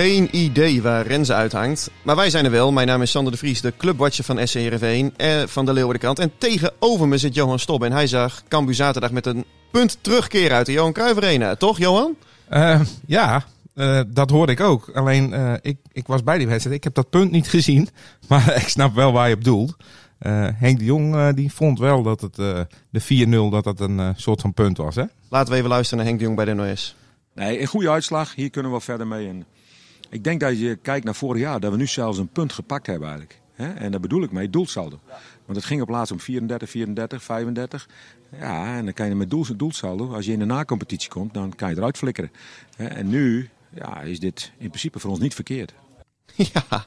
Geen idee waar Renze uithangt. Maar wij zijn er wel. Mijn naam is Sander de Vries, de clubwatcher van SC Heerenveen eh, van de Leeuwardenkant. En tegenover me zit Johan Stob. En hij zag Cambuur zaterdag met een punt terugkeren uit de Johan Cruijff Arena. Toch, Johan? Uh, ja, uh, dat hoorde ik ook. Alleen, uh, ik, ik was bij die wedstrijd. Ik heb dat punt niet gezien. Maar ik snap wel waar je op doelt. Henk de Jong die vond wel dat het, de 4-0 dat dat een soort van punt was. Hè? Laten we even luisteren naar Henk de Jong bij de NOS. Nee, een goede uitslag. Hier kunnen we verder mee. En ik denk dat je kijkt naar vorig jaar, dat we nu zelfs een punt gepakt hebben eigenlijk. En daar bedoel ik mee, doelsaldo. Want het ging op laatst om 34, 34, 35. Ja, en dan kan je met doel, doelsaldo, als je in de nacompetitie komt, dan kan je eruit flikkeren. En nu ja, is dit in principe voor ons niet verkeerd. Ja,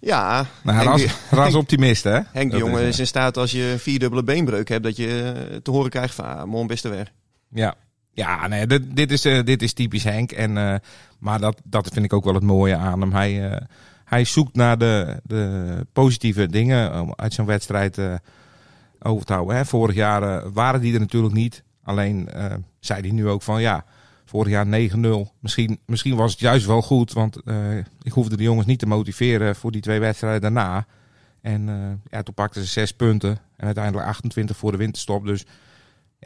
ja. Nou, ras, ras optimist, hè? Henk de jongen is in staat als je vierdubbele beenbreuk hebt, dat je te horen krijgt van, ah, mon beste weg. Ja, ja, nee, dit, dit, is, uh, dit is typisch Henk. En, uh, maar dat, dat vind ik ook wel het mooie aan hem. Hij, uh, hij zoekt naar de, de positieve dingen om uit zijn wedstrijd over te houden. Hè. Vorig jaar waren die er natuurlijk niet. Alleen zei hij nu ook van ja, vorig jaar 9-0. Misschien, misschien was het juist wel goed, want ik hoefde de jongens niet te motiveren voor die twee wedstrijden daarna. En ja, toen pakten ze zes punten en uiteindelijk 28 voor de winterstop. Dus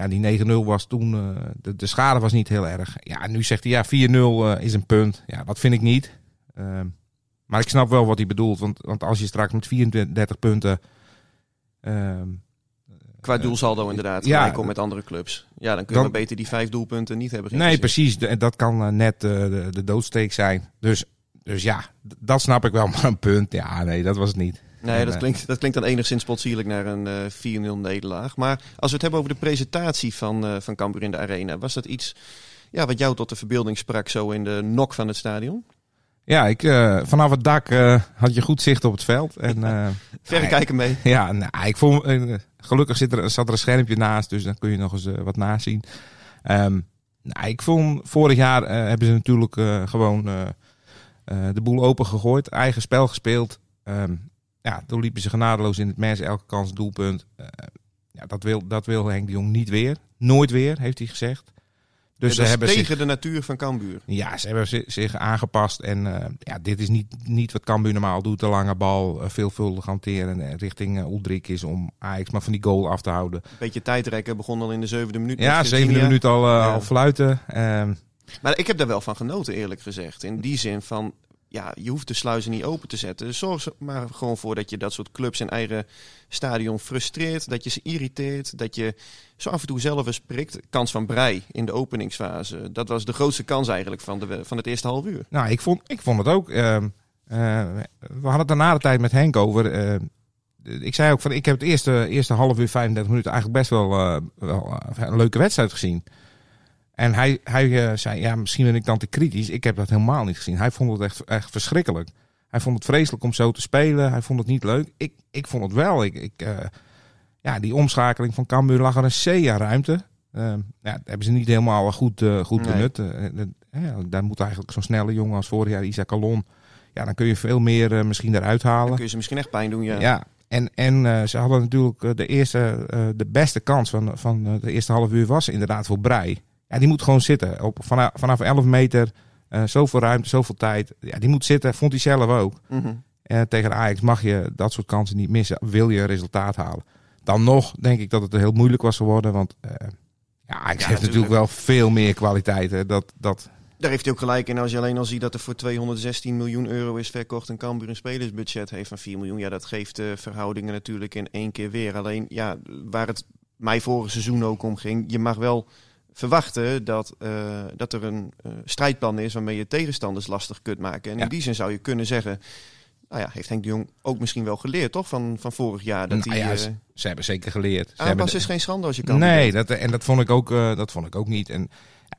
ja, die 9-0 was toen, uh, de, de, schade was niet heel erg. Ja, nu zegt hij ja, 4-0 uh, is een punt. Ja, dat vind ik niet. Uh, maar ik snap wel wat hij bedoelt. Want, want als je straks met 34 punten... Ehm, Qua doelsaldo inderdaad, ja, komt met andere clubs. Ja, dan kun je dan, beter die vijf doelpunten niet hebben. Nee, precies. Dat kan net de, de doodsteek zijn. Dus, dus ja, dat snap ik wel. Maar een punt, ja, nee, dat was het niet. Nee, dat klinkt, dat klinkt dan enigszins potsierlijk naar een uh, eh, 4-0 nederlaag. Maar als we het hebben over de presentatie van, uh, van Cambuur in de arena, was dat iets ja, wat jou tot de verbeelding sprak zo in de nok van het stadion? Ja, ik, uh, vanaf het dak had je goed zicht op het veld. En, Verre kijken mee. Ja, nou, ik vond, gelukkig zit er, zat er een schermpje naast, dus dan kun je nog eens wat nazien. Um, nou, ik vond vorig jaar hebben ze natuurlijk gewoon de boel open gegooid, eigen spel gespeeld. Um, ja, toen liepen ze genadeloos in het mes, elke kans doelpunt. Uh, ja, dat, wil, dat wil Henk de Jong niet weer. Nooit weer, heeft hij gezegd. Dus ze hebben tegen zich, de natuur van Cambuur. Ja, ze hebben zich aangepast. En uh, ja, dit is niet, niet wat Cambuur normaal doet. De lange bal, uh, veelvuldig hanteren richting uh, is om Ajax maar van die goal af te houden. Een beetje tijdrekken begon al in de zevende minuut. Ja, zevende minuut al, ja. al fluiten. Ehm, maar ik heb daar wel van genoten, eerlijk gezegd. In die zin van, ja, je hoeft de sluizen niet open te zetten. Zorg er maar gewoon voor dat je dat soort clubs in eigen stadion frustreert. Dat je ze irriteert. Dat je zo af en toe zelf eens prikt. Kans van Brei in de openingsfase. Dat was de grootste kans eigenlijk van, de, van het eerste half uur. Nou, ik vond, ik vond het ook. Uh, uh, we hadden het daarna de tijd met Henk over. Uh, ik zei ook van, ik heb het eerste, eerste half uur, 35 minuten eigenlijk best wel, eh, wel een leuke wedstrijd gezien. En hij, hij uh, zei, ja, misschien ben ik dan te kritisch. Ik heb dat helemaal niet gezien. Hij vond het echt, echt verschrikkelijk. Hij vond het vreselijk om zo te spelen. Hij vond het niet leuk. Ik, ik vond het wel. Ik, ik, uh, ja, die omschakeling van Cambuur lag er een C ruimte. Uh, ja, dat hebben ze niet helemaal goed, uh, goed nee. benut. daar moet eigenlijk zo'n snelle jongen als vorig jaar Isaac Alon. Ja, dan kun je veel meer misschien eruit halen. Dan kun je ze misschien echt pijn doen, ja. Ja, en, en ze hadden natuurlijk de eerste, de beste kans van, van de eerste half uur was inderdaad voor Brei. Ja, die moet gewoon zitten. Op, vanaf, vanaf 11 meter, uh, zoveel ruimte, zoveel tijd. Ja, die moet zitten. Vond hij zelf ook. Mm -hmm. uh, tegen Ajax mag je dat soort kansen niet missen. Wil je resultaat halen. Dan nog denk ik dat het heel moeilijk was geworden. Want uh, ja, Ajax ja, heeft natuurlijk wel veel meer kwaliteiten. Dat, dat, Daar heeft hij ook gelijk in. Als je alleen al ziet dat er voor 216 miljoen euro is verkocht en Cambuur een spelersbudget heeft van 4 miljoen. Ja, dat geeft de verhoudingen natuurlijk in één keer weer. Alleen, ja, waar het mij vorig seizoen ook om ging, je mag wel verwachten dat, eh, dat er een eh, strijdplan is waarmee je tegenstanders lastig kunt maken. En Ja. in die zin zou je kunnen zeggen, nou ja, heeft Henk de Jong ook misschien wel geleerd, toch, van, van vorig jaar. Dat Nou ja, eh, ze, ze hebben zeker geleerd. Aanpassen de- is geen schande als je kan. Nee, dat, en dat vond ik ook, dat vond ik ook niet. En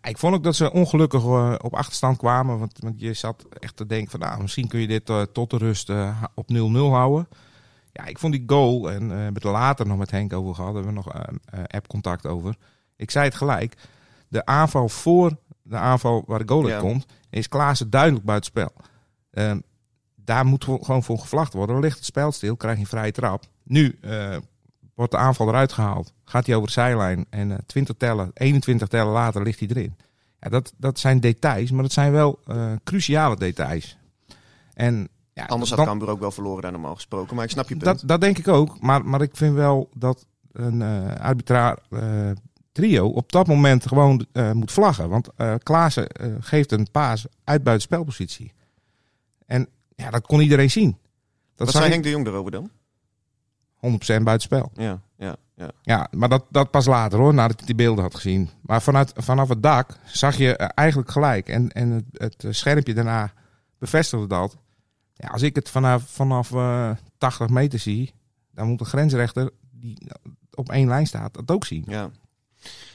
ik vond ook dat ze ongelukkig op achterstand kwamen. Want, want je zat echt te denken van, nou, misschien kun je dit tot de rust op 0-0 houden. Ja, ik vond die goal, en we hebben het er later nog met Henk over gehad, hebben we nog app-contact over. Ik zei het gelijk, de aanval voor de aanval waar de goal uit Ja. komt, is Klaassen duidelijk buitenspel. Ehm daar moet gewoon voor gevlacht worden. Dan ligt het spel stil, krijg je een vrije trap. Nu eh, wordt de aanval eruit gehaald. Gaat hij over de zijlijn en eh 20 tellen, 21 tellen later ligt hij erin. Ja, dat, dat zijn details, maar dat zijn wel eh, cruciale details. En ja, Anders had dan- Cambuur ook wel verloren daar normaal gesproken. Maar ik snap je punt. dat, dat denk ik ook. Maar, maar ik vind wel dat een eh arbitraar trio op dat moment gewoon eh, moet vlaggen. Want eh Klaassen eh, geeft een paas uit buitenspelpositie. En ja, dat kon iedereen zien. Dat Wat zei ik Henk de Jong erover dan? 100% buitenspel. Ja, ja, ja. Ja, maar dat, dat pas later hoor, nadat hij die beelden had gezien. Maar vanuit, vanaf het dak zag je eigenlijk gelijk. En, en het, het schermpje daarna bevestigde dat. Ja, als ik het vanaf, vanaf eh 80 meter zie, dan moet de grensrechter die op één lijn staat dat ook zien. Ja.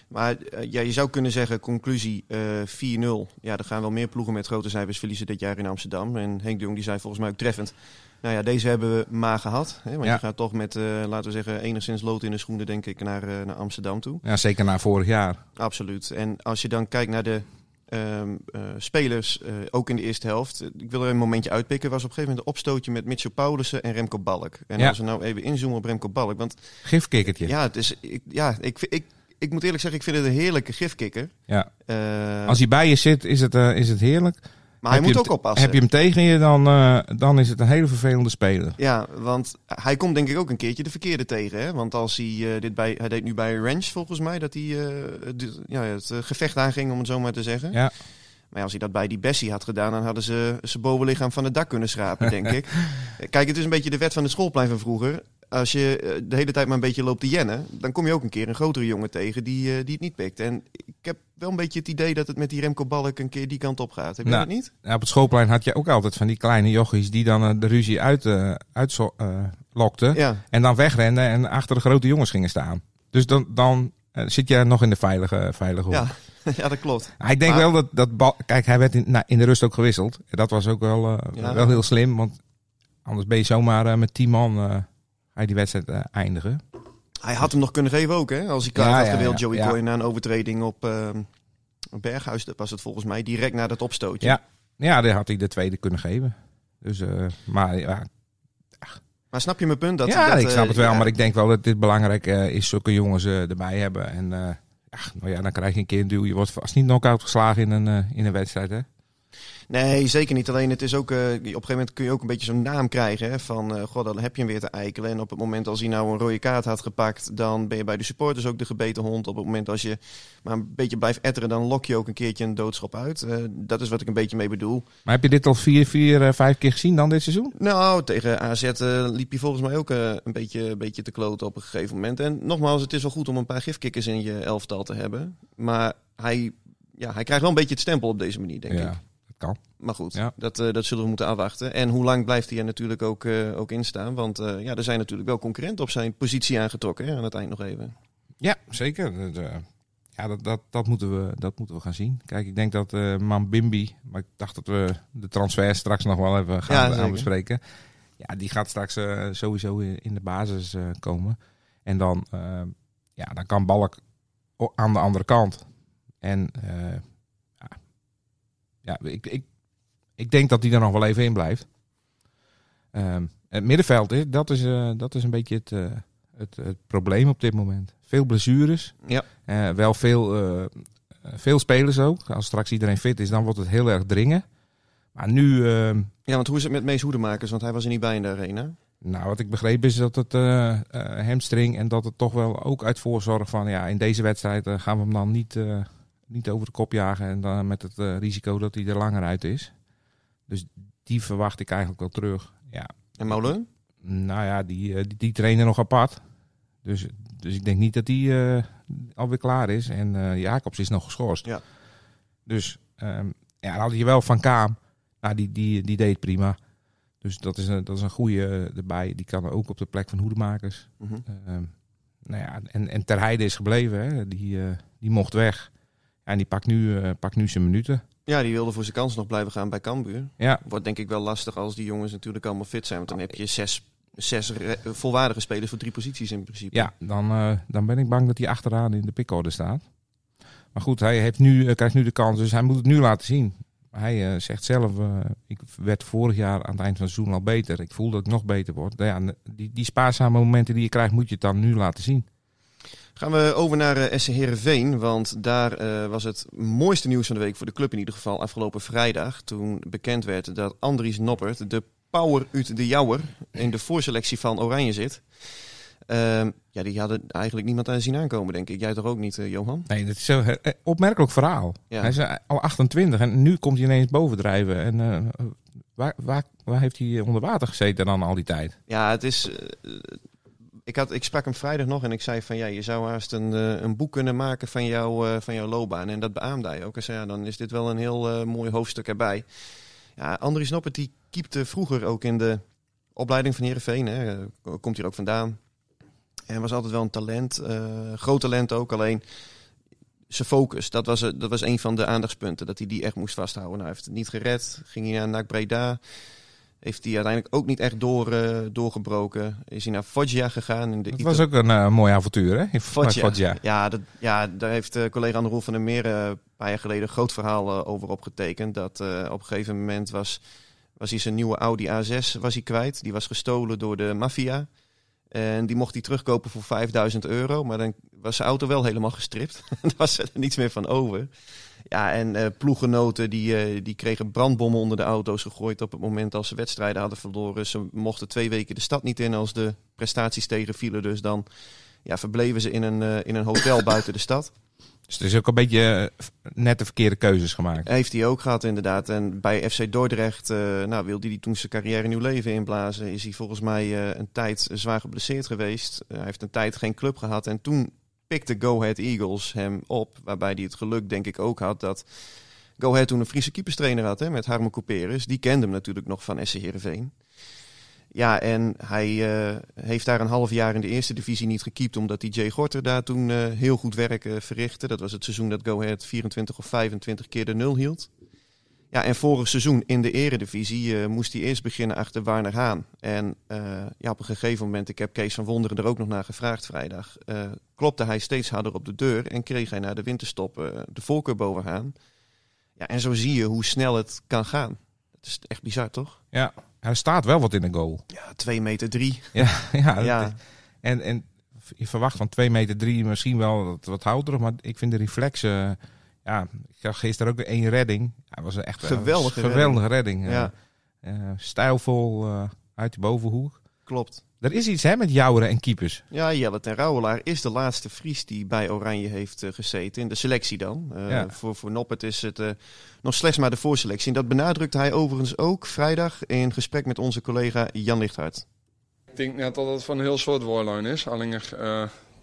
Maar eh, ja, je zou kunnen zeggen, conclusie eh 4-0. Ja, er gaan wel meer ploegen met grote cijfers verliezen dit jaar in Amsterdam. En Henk de Jong die zei volgens mij ook treffend. Nou ja, deze hebben we maar gehad. Hè? Want Ja. je gaat toch met, eh, laten we zeggen, enigszins lood in de schoenen, denk ik, naar, naar Amsterdam toe. Ja, zeker na vorig jaar. Absoluut. En als je dan kijkt naar de ehm, eh, spelers, ook in de eerste helft. Ik wil er een momentje uitpikken. was op een gegeven moment een opstootje met Mitchell Paulussen en Remco Balk. En Ja. als we nou even inzoomen op Remco Balk. Want Gifkikkertje. ja, het is, ik, ja ik, ik, ik moet eerlijk zeggen, ik vind het een heerlijke gifkikker. Ja. Eh, Als hij bij je zit, is het, eh, is het heerlijk. maar hij Heb moet ook oppassen. Heb je hem tegen je, dan, eh, dan is het een hele vervelende speler. Ja, want hij komt denk ik ook een keertje de verkeerde tegen. Hè? Want als hij dit bij, hij deed nu bij Ranch volgens mij, dat hij dit- ja, het gevecht aanging, om het zo maar te zeggen. Ja. Maar ja, als hij dat bij die Bessie had gedaan, dan hadden ze zijn bovenlichaam van het dak kunnen schrapen, denk ik. Kijk, het is een beetje de wet van de schoolplein van vroeger. Als je eh, de hele tijd maar een beetje loopt te jennen, dan kom je ook een keer een grotere jongen tegen die, eh, die het niet pikt. En ik heb wel een beetje het idee dat het met die Remco Balk een keer die kant op gaat. Heb je Nou, dat niet? Ja, op het schoolplein had je ook altijd van die kleine jochies die dan eh, de ruzie uit, uitzo- lokten. Ja. En dan wegrenden en achter de grote jongens gingen staan. Dus dan, dan zit je nog in de veilige, veilige hoek. Ja. ja, dat klopt. Nou, ik denk Maar- wel dat, dat bal, kijk, hij werd in, nou, in de rust ook gewisseld. Dat was ook wel, Ja. wel heel slim, want anders ben je zomaar met 10 man eh, je die wedstrijd eh, eindigen. Hij had hem nog kunnen geven ook, hè? Als hij klaar Ja, had ja, gewild, ja, Joey ja. Coy, na een overtreding op op Berghuis dat was het volgens mij. Direct na dat opstootje. Ja, ja, daar had hij de tweede kunnen geven. Dus, eh, maar ja, Maar snap je mijn punt? Dat, ja dat, ik snap eh, het wel, ja, maar ik denk wel dat dit belangrijk eh, is, zulke jongens eh, erbij hebben. En eh, nou ja, dan krijg je een keer een duw. Je wordt vast niet knock-out geslagen in een, eh, in een wedstrijd, hè? Nee, zeker niet. Alleen het is ook, eh, op een gegeven moment kun je ook een beetje zo'n naam krijgen. Hè, van, eh god, dan heb je hem weer te eikelen. En op het moment als hij nou een rode kaart had gepakt, dan ben je bij de supporters ook de gebeten hond. Op het moment als je maar een beetje blijft etteren, dan lok je ook een keertje een doodschop uit. Eh, dat is wat ik een beetje mee bedoel. Maar heb je dit al vier, vier, vijf keer gezien dan dit seizoen? Nou, tegen AZ liep hij volgens mij ook een, beetje, een beetje te kloten op een gegeven moment. En nogmaals, het is wel goed om een paar gifkikkers in je elftal te hebben. Maar hij, ja, hij krijgt wel een beetje het stempel op deze manier, denk ik. ja, dat kan. Maar goed, Ja. dat, eh, dat zullen we moeten afwachten. En hoe lang blijft hij er natuurlijk ook, eh, ook in staan? Want eh, ja, er zijn natuurlijk wel concurrenten op zijn positie aangetrokken hè, aan het eind nog even. Ja, zeker. Ja, dat, dat, dat, moeten we, dat moeten we gaan zien. Kijk, ik denk dat Mambimbi, maar ik dacht dat we de transfer straks nog wel even Ja, gaan bespreken. Ja, die gaat straks sowieso in de basis komen. En dan, ja, dan kan Balk aan de andere kant. En ja ik, ik, ik denk dat die er nog wel even in blijft. Ehm, het middenveld, is, dat, is, eh, dat is een beetje het, eh, het, het probleem op dit moment. Veel blessures. Ja. Eh, wel veel, veel spelers ook. Als straks iedereen fit is, dan wordt het heel erg dringen. Maar nu, ehm, Ja, want hoe is het met Mees Hoedemakers? Want hij was er niet bij in de arena. nou, wat ik begreep is dat het hamstring en dat het toch wel ook uit voorzorg van ja, in deze wedstrijd gaan we hem dan niet niet over de kop jagen en dan met het eh, risico dat hij er langer uit is. Dus die verwacht ik eigenlijk wel terug. Ja, En Molen? nou ja, die, eh, die, die trainen nog apart. Dus, dus ik denk niet dat die eh, alweer klaar is. En Jacobs is nog geschorst. Ja. Dus ehm, ja, dan had je wel Van Kaam. Nou, die, die, die deed prima. Dus dat is een, dat is een goede erbij. Die kan ook op de plek van hoedemakers. Mhm. Ehm, nou ja, en, en Ter Heide is gebleven. Hè. Die, die mocht weg. En die pakt nu, eh, pakt nu zijn minuten. Ja, die wilde voor zijn kans nog blijven gaan bij Cambuur. Ja, Wordt denk ik wel lastig als die jongens natuurlijk allemaal fit zijn. Want dan heb je zes, zes volwaardige spelers voor drie posities in principe. Ja, dan, eh, dan ben ik bang dat hij achteraan in de pickorde staat. Maar goed, hij heeft nu, eh, krijgt nu de kans, dus hij moet het nu laten zien. Hij zegt zelf, ik werd vorig jaar aan het eind van het seizoen al beter. Ik voel dat ik nog beter word. Nou ja, die, die spaarzame momenten die je krijgt, moet je het dan nu laten zien. Gaan we over naar uh, SC Heerenveen. Want daar eh, was het mooiste nieuws van de week voor de club in ieder geval afgelopen vrijdag. Toen bekend werd dat Andries Noppert, de power uit de jouwer, in de voorselectie van Oranje zit. Ehm, ja, die hadden eigenlijk niemand aan zien aankomen, denk ik. Jij toch ook niet, eh, Johan? Nee, dat is een eh, opmerkelijk verhaal. Ja. Hij is eh, al 28 en nu komt hij ineens bovendrijven. En eh, waar, waar, waar heeft hij onder water gezeten dan al die tijd? Ja, het is. eh, ik, had, ik sprak hem vrijdag nog en ik zei van ja, je zou haast een, eh, een boek kunnen maken van, jou, eh, van jouw loopbaan. En dat beaamde hij ook. Hij zei ja, dan is dit wel een heel eh, mooi hoofdstuk erbij. Ja, Andries Noppert die keepte vroeger ook in de opleiding van Heerenveen. Hè. Komt hier ook vandaan. En was altijd wel een talent. groot talent ook, alleen zijn focus, dat was, dat was een van de aandachtspunten. Dat hij die echt moest vasthouden. Nou, hij heeft het niet gered. Ging hij naar NAC Breda. Heeft hij uiteindelijk ook niet echt door, eh, doorgebroken. Is hij naar Foggia gegaan. In de Dat was ook een eh, mooi avontuur, hè? In Foggia. Foggia. Ja, dat, ja, daar heeft eh, collega Anne Roel van der Meer een paar jaar geleden een groot verhaal over opgetekend. Dat op een gegeven moment was, was hij zijn nieuwe Audi A6 was hij kwijt. Die was gestolen door de maffia. En die mocht hij terugkopen voor 5000 euro. Maar dan was zijn auto wel helemaal gestript. Daar was er niets meer van over. Ja, en eh ploeggenoten die, eh, die kregen brandbommen onder de auto's gegooid op het moment als ze wedstrijden hadden verloren. Ze mochten twee weken de stad niet in als de prestaties tegenvielen. Dus dan ja, verbleven ze in een, eh, in een hotel buiten de stad. Dus het is ook een beetje net de verkeerde keuzes gemaakt. Heeft hij ook gehad inderdaad. En bij FC Dordrecht nou, wilde hij toen zijn carrière nieuw leven inblazen. Is hij volgens mij een tijd zwaar geblesseerd geweest. Hij heeft een tijd geen club gehad. En toen pikte Go Ahead Eagles hem op. Waarbij hij het geluk denk ik ook had dat Go Ahead toen een Friese keeperstrainer had. Hè, met Harmo Couperus. Die kende hem natuurlijk nog van SC Heerenveen. Ja, en hij uh, heeft daar een half jaar in de eerste divisie niet gekiept, omdat Jay Gorter daar toen uh, heel goed werk uh, verrichtte. Dat was het seizoen dat Go Ahead 24 of 25 keer de nul hield. Ja, en vorig seizoen in de eredivisie moest hij eerst beginnen achter Warner Haan. En ja, op een gegeven moment, ik heb Kees van Wonderen er ook nog naar gevraagd vrijdag, klopte hij steeds harder op de deur en kreeg hij na de winterstop de voorkeur boven Haan. Ja, en zo zie je hoe snel het kan gaan. Dat is echt bizar, toch? Ja, er staat wel wat in de goal. Ja, 2 meter 3. Ja, ja, ja. En, en je verwacht van 2 meter 3 misschien wel wat, wat houderig, maar ik vind de reflexen... Ja, ik zag gisteren ook weer één redding. Ja, was echt geweldige, een geweldige redding. Ja. Uh, uh, stijlvol uit de bovenhoek. Klopt. Er is iets hè, met jouweren en keepers. Ja, Jelle ten Rouwelaar is de laatste Fries die bij Oranje heeft uh, gezeten. In de selectie dan. Uh, ja. voor, voor Noppert is het uh, nog slechts maar de voorselectie. En dat benadrukte hij overigens ook vrijdag in gesprek met onze collega Jan Lichthart. Ik denk net dat het van een heel soort woorlijn is. Alleen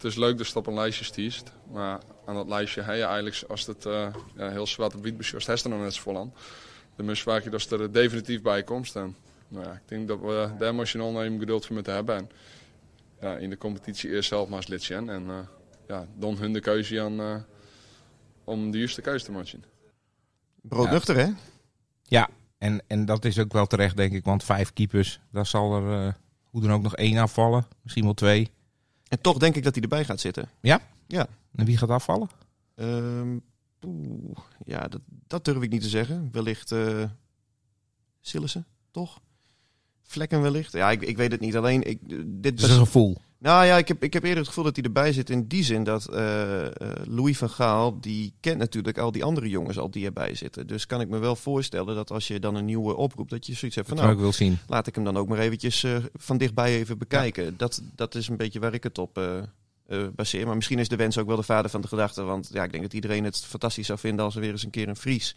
het is leuk dat je op een lijstje stiest. Maar aan dat lijstje heb je eigenlijk, als het ja, heel zwart op wit beschust, heeft er nog net zo vol aan. Dan moet je dat er definitief bij komt. En nou ja, ik denk dat we daar emotioneel nemen geduld voor moeten hebben. En ja, in de competitie eerst zelf maar eens lid zijn. En uh, ja, dan hun de keuze aan uh, om de juiste keuze te maken. Broodnuchter, ja. hè? Ja, en, en dat is ook wel terecht, denk ik. Want vijf keepers, daar zal er uh, hoe dan ook nog één afvallen. Misschien wel twee. En toch denk ik dat hij erbij gaat zitten. Ja? Ja. En wie gaat afvallen? Um, ja, dat, dat durf ik niet te zeggen. Wellicht uh, Sillissen, toch? Vlekken wellicht. Ja, ik, ik weet het niet. Alleen, ik, dit is een gevoel. Nou ja, ik heb, ik heb eerder het gevoel dat hij erbij zit in die zin dat uh, uh, Louis van Gaal, die kent natuurlijk al die andere jongens al die erbij zitten. Dus kan ik me wel voorstellen dat als je dan een nieuwe oproept, dat je zoiets hebt van dat nou, wil zien. laat ik hem dan ook maar eventjes uh, van dichtbij even bekijken. Ja. Dat, dat is een beetje waar ik het op eh, baseer. Maar misschien is de wens ook wel de vader van de gedachte. Want ja, ik denk dat iedereen het fantastisch zou vinden als er weer eens een keer een Fries.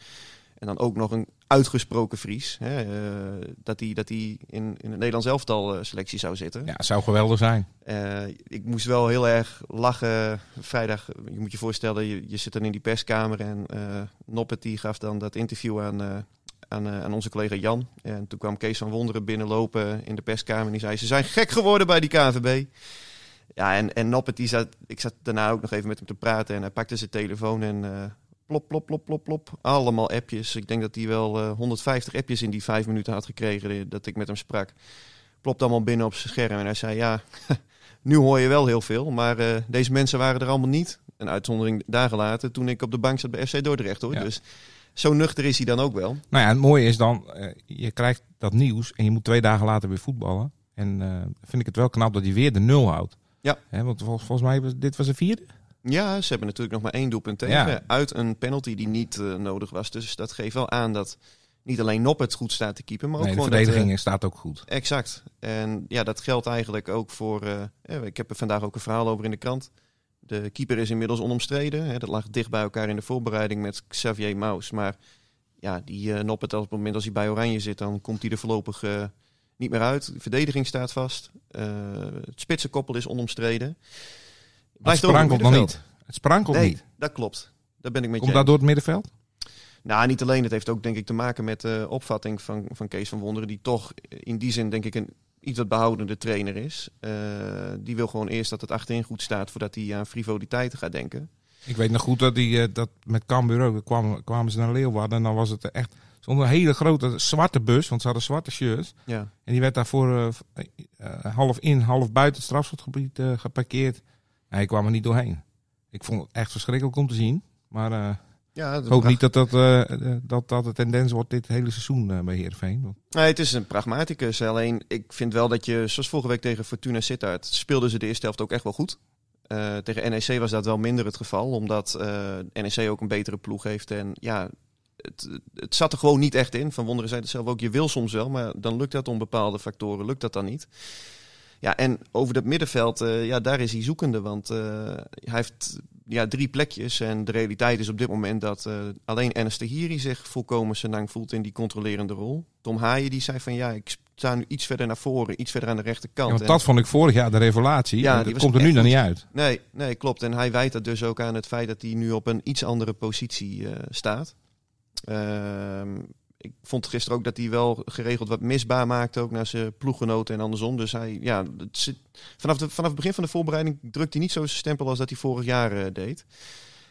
En dan ook nog een uitgesproken Fries. Hè, eh, dat die, dat die in, in het Nederlands elftal eh, selectie zou zitten. Ja, zou geweldig zijn. Eh, ik moest wel heel erg lachen vrijdag. Je moet je voorstellen, je, je zit dan in die perskamer en eh Noppet die gaf dan dat interview aan, aan, aan onze collega Jan. En toen kwam Kees van Wonderen binnenlopen in de perskamer en die zei, ze zijn gek geworden bij die KNVB. Ja, en, en Noppet, die zat, ik zat daarna ook nog even met hem te praten en hij pakte zijn telefoon en plop, plop, plop, plop, plop. Allemaal appjes. Ik denk dat hij wel eh, 150 appjes in die vijf minuten had gekregen eh, dat ik met hem sprak. Plopt allemaal binnen op zijn scherm en hij zei, ja, nu hoor je wel heel veel, maar eh, deze mensen waren er allemaal niet. Een uitzondering dagen later toen ik op de bank zat bij FC Dordrecht hoor. Ja. Dus zo nuchter is hij dan ook wel. Nou ja, het mooie is dan, eh, je krijgt dat nieuws en je moet twee dagen later weer voetballen. En eh, vind ik het wel knap dat hij weer de nul houdt. Ja. Want vol- volgens mij was dit was de vierde. Ja, ze hebben natuurlijk nog maar één doelpunt tegen. Ja. Uit een penalty die niet eh, nodig was. Dus dat geeft wel aan dat niet alleen Noppert goed staat te keeper, maar ook Nee, de gewoon dat, eh, verdediging staat ook goed. Exact. En ja, dat geldt eigenlijk ook voor. eh, ik heb er vandaag ook een verhaal over in de krant. De keeper is inmiddels onomstreden. Hè, dat lag dicht bij elkaar in de voorbereiding met Xavier Maus. Maar ja, die Noppert, op het moment als hij bij Oranje zit, dan komt hij er voorlopig niet meer uit. De verdediging staat vast. Het spitsenkoppel is onomstreden. Het sprankelt nog niet. Het sprankelt Nee, niet. dat klopt. Daar ben ik met Komt je dat door het middenveld? nou, niet alleen. Het heeft ook denk ik te maken met de opvatting van, van Kees van Wonderen. Die toch in die zin denk ik een iets wat behoudende trainer is. Eh, die wil gewoon eerst dat het achterin goed staat voordat hij aan frivoliteiten gaat denken. Ik weet nog goed dat, die, eh, dat met Cambuur ook, kwamen, kwamen ze naar Leeuwarden en dan was het echt zo'n hele grote zwarte bus, want ze hadden zwarte shirts. Ja. En die werd daarvoor eh, eh, half in, half buiten het strafschotgebied eh, geparkeerd. Ik kwam er niet doorheen. Ik vond het echt verschrikkelijk om te zien. Maar eh, Ja, ik hoop niet dat dat, eh, dat dat de tendens wordt dit hele seizoen eh, bij Heerenveen. Want Nee, het is een pragmaticus. Alleen, ik vind wel dat je, zoals vorige week tegen Fortuna Sittard, speelden ze de eerste helft ook echt wel goed. Tegen NEC was dat wel minder het geval, omdat NEC ook een betere ploeg heeft. En ja, het, het zat er gewoon niet echt in. Van Wonderen zei het zelf ook, je wil soms wel, maar dan lukt dat om bepaalde factoren, lukt dat dan niet. Ja, en over dat middenveld, eh, ja, daar is hij zoekende, want eh, hij heeft ja, drie plekjes. En de realiteit is op dit moment dat eh, alleen Enes Tahiri zich volkomen senang voelt in die controlerende rol. Tom Haaien die zei van ja, ik sta nu iets verder naar voren, iets verder aan de Ja, rechterkant. want En- dat vond ik vorig jaar de revelatie. Ja, dat komt er nu nog niet uit. Nee, nee, klopt. En hij wijt dat dus ook aan het feit dat hij nu op een iets andere positie staat. Ik vond gisteren ook dat hij wel geregeld wat misbaar maakte, ook naar zijn ploeggenoten en andersom. Dus hij, ja, het zit, vanaf, de, vanaf het begin van de voorbereiding drukt hij niet zo zijn stempel als dat hij vorig jaar eh, deed.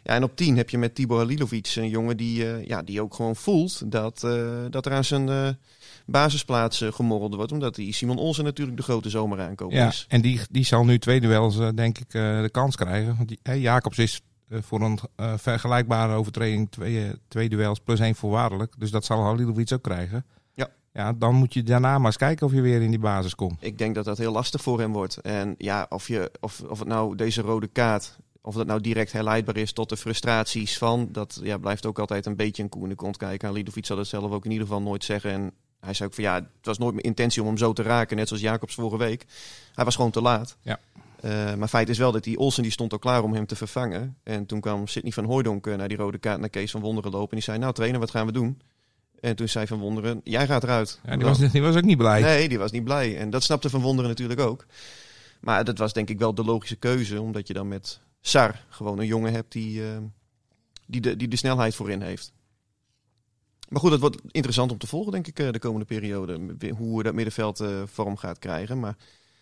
Ja, en op 10 heb je met Tibor Halilovic een jongen die, eh, ja, die ook gewoon voelt dat, eh, dat er aan zijn basisplaats gemorreld wordt. Omdat die Simon Olsen natuurlijk de grote zomer aankomen Ja, is. en die, die zal nu twee duels, denk ik, de kans krijgen. Want die, hè, Jacobs is voor een eh, vergelijkbare overtreding twee, eh, twee duels plus één voorwaardelijk. Dus dat zal Halilovic ook krijgen. Ja. Ja, dan moet je daarna maar eens kijken of je weer in die basis komt. Ik denk dat dat heel lastig voor hem wordt. En ja, of, je, of, of het nou deze rode kaart, of dat nou direct herleidbaar is tot de frustraties van, dat ja, blijft ook altijd een beetje een koe in de kont kijken. En Lidovic zal het zelf ook in ieder geval nooit zeggen. En hij zei ook van ja, het was nooit mijn intentie om hem zo te raken, net zoals Jacobs vorige week. Hij was gewoon te laat. Ja. Eh, maar feit is wel dat die Olsen die stond al klaar om hem te vervangen. En toen kwam Sidney van Hooijdonk eh, naar die rode kaart naar Kees van Wonderen lopen. En die zei, nou trainer, wat gaan we doen? En toen zei Van Wonderen, jij gaat eruit. Ja, die, was, die was ook niet blij. Nee, die was niet blij. En dat snapte Van Wonderen natuurlijk ook. Maar dat was denk ik wel de logische keuze. Omdat je dan met Sar gewoon een jongen hebt die, eh, die, de, die de snelheid voorin heeft. Maar goed, het wordt interessant om te volgen, denk ik, de komende periode. Hoe dat middenveld vorm gaat krijgen. Maar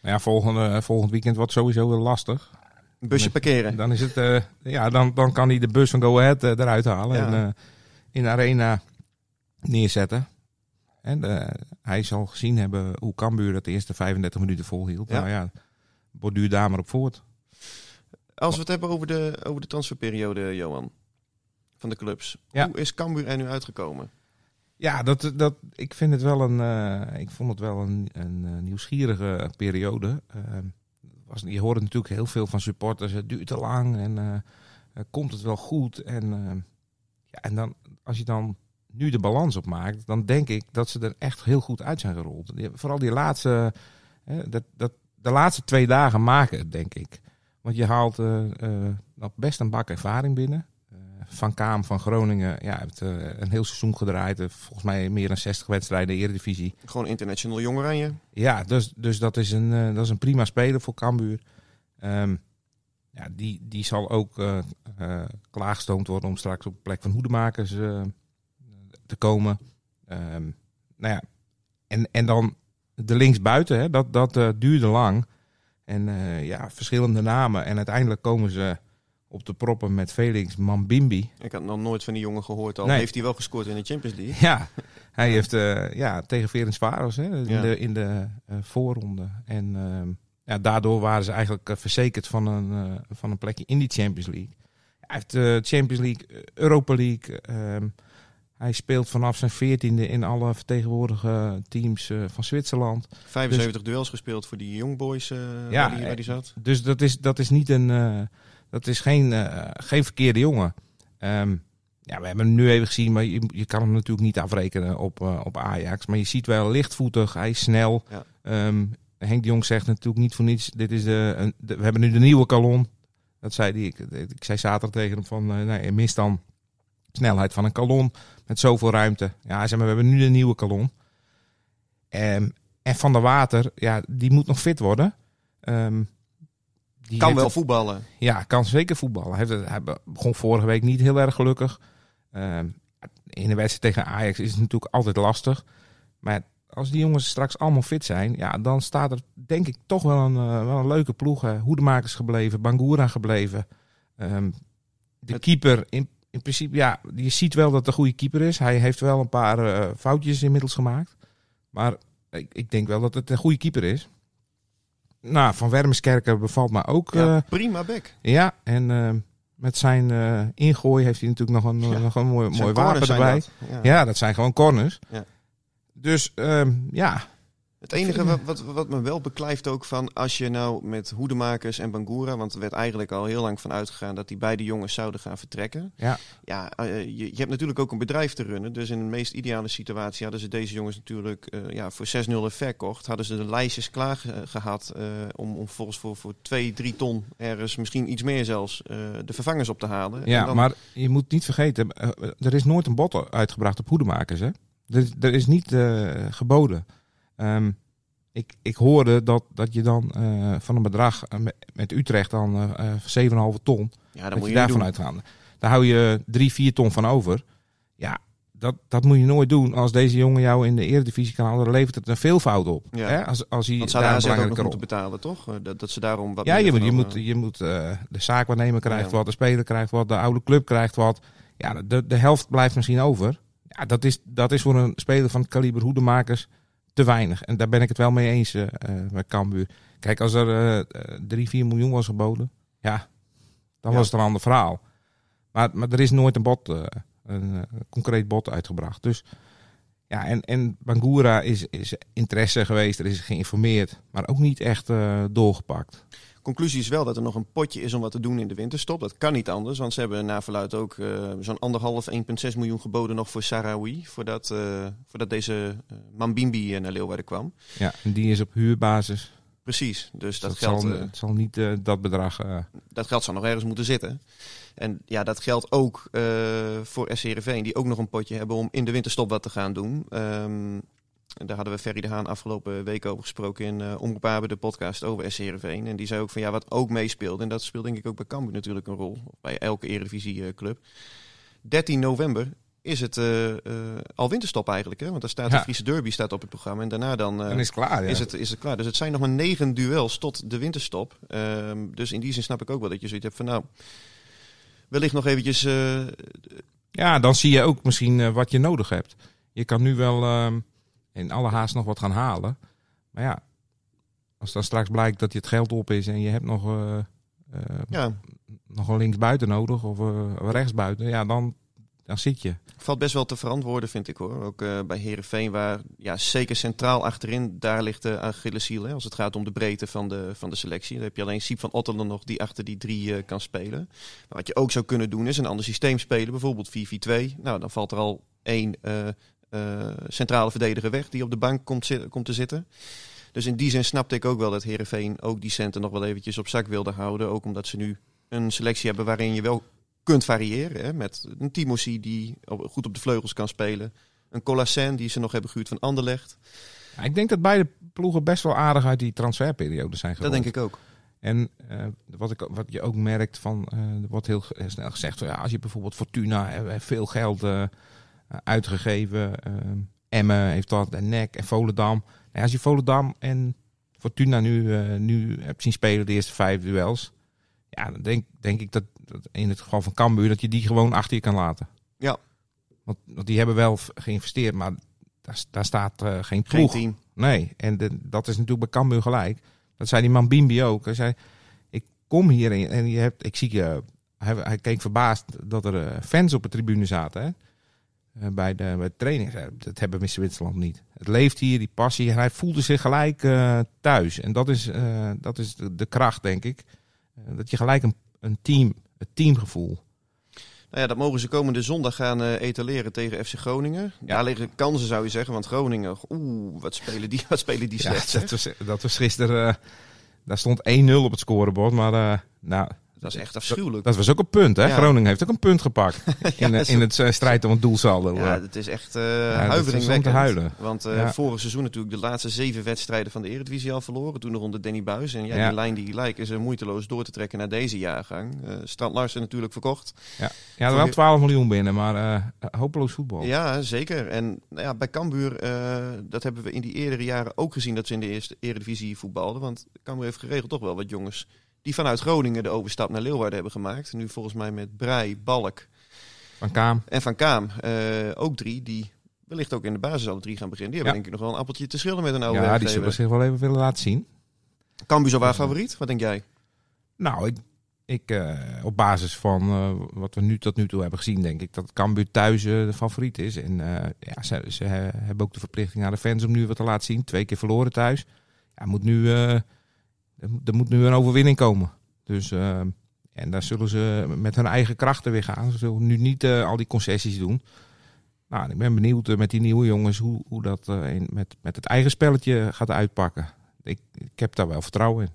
Ja, volgende, volgend weekend wordt sowieso weer lastig. een busje parkeren. Dan, is het, eh, ja, dan, dan kan hij de bus van Go Ahead eh, eruit halen Ja. en eh, in de arena neerzetten. En eh, hij zal gezien hebben hoe Cambuur het de eerste 35 minuten volhield. Ja. Nou ja, borduur daar maar op voort. Als we het hebben over de, over de transferperiode, Johan. Van de clubs. Ja. Hoe is Cambuur er nu uitgekomen? Ja, dat, dat, ik vind het wel een, eh, ik vond het wel een, een eh, nieuwsgierige periode. Eh, was, je hoorde natuurlijk heel veel van supporters. Het duurt te lang en eh, komt het wel goed? En, eh, ja, en dan, als je dan nu de balans opmaakt, dan denk ik dat ze er echt heel goed uit zijn gerold. Vooral die laatste, dat, dat, de laatste twee dagen maken denk ik. Want je haalt nog best een bak ervaring binnen. Van Kaam van Groningen ja, heeft eh, een heel seizoen gedraaid. Eh, volgens mij meer dan 60 wedstrijden Eredivisie. Gewoon international jong oranje. Ja, dus, dus dat, is een, eh, dat is een prima speler voor Cambuur. Ehm, ja, die, die zal ook klaargestoomd worden om straks op de plek van hoedemakers eh, te komen. Ehm, nou ja, en, en dan de linksbuiten, hè, dat, dat duurde lang. En ja, verschillende namen. En uiteindelijk komen ze op de proppen met Felix Mambimbi. Ik had nog nooit van die jongen gehoord al. Nee. Heeft hij wel gescoord in de Champions League? Ja, hij heeft eh, ja, tegen Ferencvaros hè, in Ja. de, in de eh, voorronde. En ehm, ja, daardoor waren ze eigenlijk eh, verzekerd van een, van een plekje in die Champions League. Hij heeft de Champions League, Europa League. ehm, hij speelt vanaf zijn veertiende in alle vertegenwoordige teams van Zwitserland. 75 duels gespeeld voor die Young Boys Ja, waar, die, waar die zat. Dus dat is, dat is niet een. Dat is geen, eh, geen verkeerde jongen. Ehm, ja, we hebben hem nu even gezien, maar je, je kan hem natuurlijk niet afrekenen op, eh, op Ajax. Maar je ziet wel lichtvoetig, hij is snel. Ja. Ehm, Henk de Jong zegt natuurlijk niet voor niets. Dit is de, een, de- we hebben nu de nieuwe kalon. Dat zei die, ik, ik zei zaterdag tegen hem van, eh, nee, je mist dan snelheid van een kalon met zoveel ruimte. Ja, hij zei, maar we hebben nu de nieuwe kalon. Ehm, en Van der Water, ja, die moet nog fit worden. Die Kan wel voetballen. ja, kan zeker voetballen. Hij, heeft het, hij begon vorige week niet heel erg gelukkig. Ehm, in de wedstrijd tegen Ajax is het natuurlijk altijd lastig. Maar als die jongens straks allemaal fit zijn, ja, dan staat er denk ik toch wel een, eh, wel een leuke ploeg. hè. Hoedemakers gebleven, Bangura gebleven. Ehm, de Het- keeper, in, in principe, ja, je ziet wel dat het een goede keeper is. Hij heeft wel een paar eh, foutjes inmiddels gemaakt. Maar ik, ik denk wel dat het een goede keeper is. Nou, Van Wermeskerken bevalt me ook. Ja, eh, prima bek. ja, en eh, met zijn eh, ingooi heeft hij natuurlijk nog een, Ja. nog een mooi, mooi wapen erbij. dat. Ja. Ja, dat zijn gewoon corners. Ja. Dus ehm, ja, Het enige wat, wat, wat me wel beklijft ook van als je nou met Hoedemakers en Bangura, want er werd eigenlijk al heel lang van uitgegaan dat die beide jongens zouden gaan vertrekken. Ja. Ja, eh, je, je hebt natuurlijk ook een bedrijf te runnen. Dus in de meest ideale situatie hadden ze deze jongens natuurlijk eh, ja, voor 6-0 verkocht. Hadden ze de lijstjes klaar ge- gehad eh, om, om volgens voor, voor 2, 3 ton ergens, misschien iets meer zelfs, eh, de vervangers op te halen. En ja dan- maar je moet niet vergeten, eh, er is nooit een bod uitgebracht op hoedemakers. Hè? Er, is- er is niet eh, geboden. Ehm, ik, ik hoorde dat, dat je dan eh, van een bedrag eh, met, met Utrecht dan eh eh, 7,5 ton, ja, dat moet je daarvan uitgaan. Daar hou je 3, 4 ton van over. Ja, dat, dat moet je nooit doen. Als deze jongen jou in de eredivisie kan halen, dan levert het een veelvoud op. Ja. Hè? Als, als hij Want ze daar een ook nog moeten betalen, toch? Dat, dat ze daarom wat Ja, je moet, je moet, je moet eh, de zaakwaarnemer krijgt Ja. wat, de speler krijgt wat, de oude club krijgt wat. Ja, de, de helft blijft misschien over. Ja, dat is, dat is voor een speler van het kaliber hoedemakers te weinig. En daar ben ik het wel mee eens eh, eh, met Cambuur. Kijk, als er eh, eh, 3, 4 miljoen was geboden, ja, dan Ja. was het een ander verhaal. Maar, maar er is nooit een bod, eh, een, concreet bod uitgebracht. Dus ja, en, en Bangura is, is interesse geweest, er is geïnformeerd, maar ook niet echt doorgepakt. Conclusie is wel dat er nog een potje is om wat te doen in de winterstop. Dat kan niet anders, want ze hebben na verluid ook eh, zo'n anderhalf, 1,6 miljoen geboden nog voor Sarawi. Voordat, eh, voordat deze eh, Mambimbi naar Leeuwarden kwam. Ja, en die is op huurbasis. Precies, dus Dus dat, dat, geld, zal, het zal niet dat bedrag. dat geld zou nog ergens moeten zitten. En ja, dat geldt ook voor SCRV, die ook nog een potje hebben om in de winterstop wat te gaan doen. Ehm, daar hadden we Ferry de Haan afgelopen week over gesproken in uh, Omroep Abe, de podcast over SCRV. En die zei ook van ja, wat ook meespeelde, en dat speelt denk ik ook bij Cambuur natuurlijk een rol, bij elke Eredivisie club. 13 november is het uh, uh, al winterstop eigenlijk, hè? want daar staat Ja. de Friese Derby staat op het programma. En daarna dan, uh, dan is het klaar. Ja. is, het, is het klaar. Dus het zijn nog maar negen duels tot de winterstop. Ehm, dus in die zin snap ik ook wel dat je zoiets hebt van nou, wellicht nog eventjes... eh, Ja, dan zie je ook misschien eh, wat je nodig hebt. Je kan nu wel ehm, in alle haast nog wat gaan halen. Maar ja, als dan straks blijkt dat je het geld op is en je hebt nog, eh, eh, ja, nog een linksbuiten nodig of uh, rechtsbuiten, ja, dan, dan zit je. valt best wel te verantwoorden, vind ik hoor. Ook bij Herenveen, waar ja, zeker centraal achterin, daar ligt de Achilleshiel. Hè, als het gaat om de breedte van de, van de selectie. Dan heb je alleen Siep van Ottelen nog die achter die drie kan spelen. Maar wat je ook zou kunnen doen, is een ander systeem spelen. Bijvoorbeeld 4-4-2. Nou, dan valt er al één centrale verdediger weg die op de bank komt, komt te zitten. Dus in die zin snapte ik ook wel dat Herenveen ook die centen nog wel eventjes op zak wilde houden. Ook omdat ze nu een selectie hebben waarin je wel kunt variëren. Hè? Met een Timothy die goed op de vleugels kan spelen. Een Colassen die ze nog hebben gehuurd van Anderlecht. Ja, ik denk dat beide ploegen best wel aardig uit die transferperiode zijn Dat gerold. denk ik ook. En eh, wat, ik, wat je ook merkt van, eh, er wordt heel snel gezegd, ja, als je bijvoorbeeld Fortuna eh, heeft veel geld eh, uitgegeven, eh, Emmen heeft dat, en NEC en Volendam. Nou, als je Volendam en Fortuna nu, eh, nu hebt zien spelen, de eerste vijf duels, ja, dan denk, denk ik dat, dat in het geval van Cambuur, dat je die gewoon achter je kan laten. Ja. Want, want die hebben wel geïnvesteerd, maar daar, daar staat eh, geen Geen ploeg. team. Nee, en de- dat is natuurlijk bij Cambuur gelijk. Dat zei die man Bimbi ook. Hij zei, ik kom hier en, je hebt, ik zie je... Hij, hij keek verbaasd dat er eh, fans op de tribune zaten. Hè? Eh, bij, de, bij de training. Dat hebben we in Zwitserland niet. Het leeft hier, die passie. En hij voelde zich gelijk eh, thuis. En dat is, eh, dat is de, de kracht, denk ik. Dat je gelijk een, een team, het teamgevoel. Nou ja, dat mogen ze komende zondag gaan etaleren tegen FC Groningen. Ja. Daar liggen kansen, zou je zeggen. Want Groningen, oeh, wat spelen die, wat spelen die Ja, slecht. zeg. dat, was, dat was gisteren... daar stond 1-0 op het scorebord. Maar nou, Dat is echt afschuwelijk. Dat was ook een punt, hè? Ja. Groningen heeft ook een punt gepakt. In, Ja, in het eh, strijd om het doelsaldo. Ja, het is echt uh, is om huiveringwekkend. te huilen. Want Ja. vorig seizoen natuurlijk de laatste zeven wedstrijden van de Eredivisie al verloren. Toen nog onder Danny Buis. En ja, Ja. die lijn die lijken ze moeiteloos door te trekken naar deze jaargang. Eh Strand Larsen natuurlijk verkocht. ja, ja, er wel 12 miljoen binnen, maar eh, hopeloos voetbal. Ja, zeker. En nou ja, bij Cambuur, dat hebben we in die eerdere jaren ook gezien dat ze in de eerste Eredivisie voetbalden. Want Cambuur heeft geregeld toch wel wat jongens die vanuit Groningen de overstap naar Leeuwarden hebben gemaakt. Nu volgens mij met Brei, Balk Van Kaam. en Van Kaam. eh, ook drie die wellicht ook in de basis alle drie gaan beginnen. Die hebben Ja. denk ik nog wel een appeltje te schillen met een oude Ja, die zullen zich wel even willen laten zien. Cambuur zo waar favoriet? Wat denk jij? Nou, ik, ik eh, op basis van eh, wat we nu tot nu toe hebben gezien, denk ik dat Cambuur thuis de favoriet is. En ja, ze, ze hebben ook de verplichting aan de fans om nu wat te laten zien. Twee keer verloren thuis. Ja, moet nu, er, moet- nu een overwinning komen. Dus, eh, en daar zullen ze met hun eigen krachten weer gaan. Ze zullen nu niet eh, al die concessies doen. Nou, ik ben benieuwd eh, met die nieuwe jongens hoe, hoe dat in- met, met het eigen spelletje gaat uitpakken. Ik, ik heb daar wel vertrouwen in.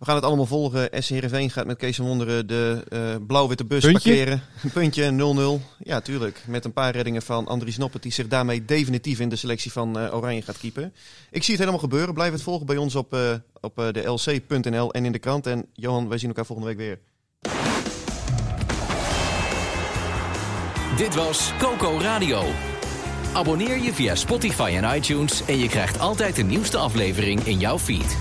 We gaan het allemaal volgen. SC Heerenveen gaat met Kees van Wonderen de eh, blauw-witte bus Puntje? parkeren. Een puntje, 0-0. Ja, tuurlijk. Met een paar reddingen van Andries Noppert... die zich daarmee definitief in de selectie van eh, Oranje gaat keepen. Ik zie het helemaal gebeuren. Blijf het volgen bij ons op, eh, op eh, de lc.nl en in de krant. En Johan, wij zien elkaar volgende week weer. Dit was Coco Radio. Abonneer je via Spotify en iTunes en je krijgt altijd de nieuwste aflevering in jouw feed.